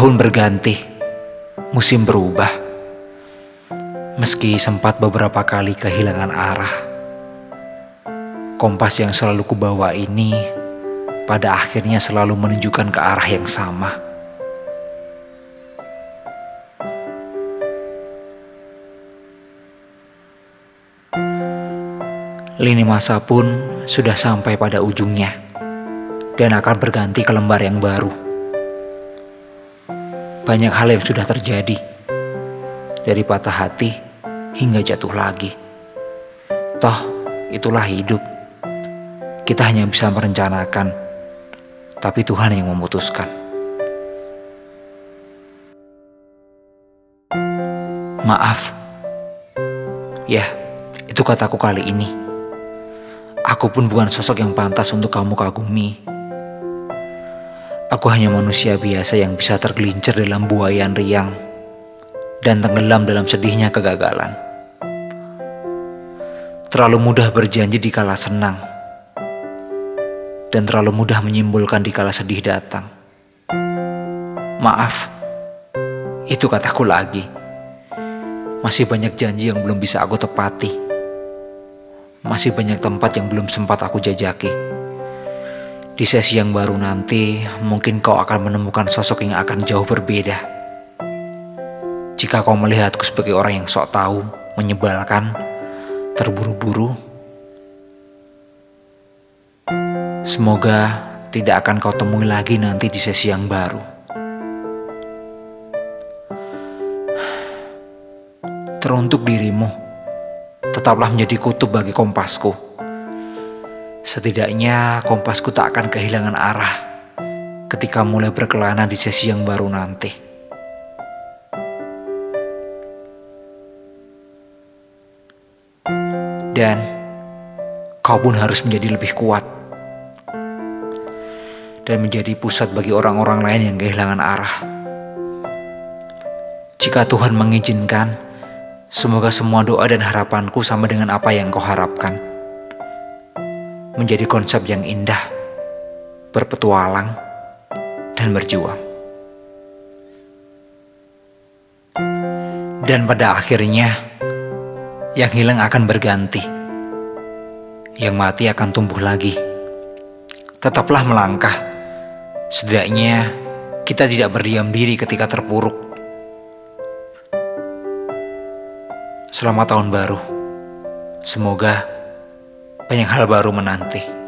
Tahun berganti, musim berubah. Meski sempat beberapa kali kehilangan arah, kompas yang selalu kubawa ini pada akhirnya selalu menunjukkan ke arah yang sama. Lini masa pun sudah sampai pada ujungnya dan akan berganti ke lembar yang baru. Banyak hal yang sudah terjadi, dari patah hati hingga jatuh lagi. Toh, itulah hidup. Kita hanya bisa merencanakan, tapi Tuhan yang memutuskan. Maaf. Ya, itu kataku kali ini. Aku pun bukan sosok yang pantas untuk kamu kagumi. Aku hanya manusia biasa yang bisa tergelincir dalam buayan riang dan tenggelam dalam sedihnya kegagalan. Terlalu mudah berjanji di kala senang dan terlalu mudah menyimpulkan di kala sedih datang. Maaf, itu kataku lagi. Masih banyak janji yang belum bisa aku tepati masih banyak tempat yang belum sempat aku jajaki. Di sesi yang baru nanti, mungkin kau akan menemukan sosok yang akan jauh berbeda. Jika kau melihatku sebagai orang yang sok tahu, menyebalkan, terburu-buru, semoga tidak akan kau temui lagi nanti di sesi yang baru. Teruntuk dirimu tetaplah menjadi kutub bagi kompasku. Setidaknya kompasku tak akan kehilangan arah ketika mulai berkelana di sesi yang baru nanti. Dan kau pun harus menjadi lebih kuat dan menjadi pusat bagi orang-orang lain yang kehilangan arah. Jika Tuhan mengizinkan, Semoga semua doa dan harapanku sama dengan apa yang kau harapkan. Menjadi konsep yang indah, berpetualang, dan berjuang. Dan pada akhirnya, yang hilang akan berganti. Yang mati akan tumbuh lagi. Tetaplah melangkah. Setidaknya kita tidak berdiam diri ketika terpuruk Selamat tahun baru. Semoga banyak hal baru menanti.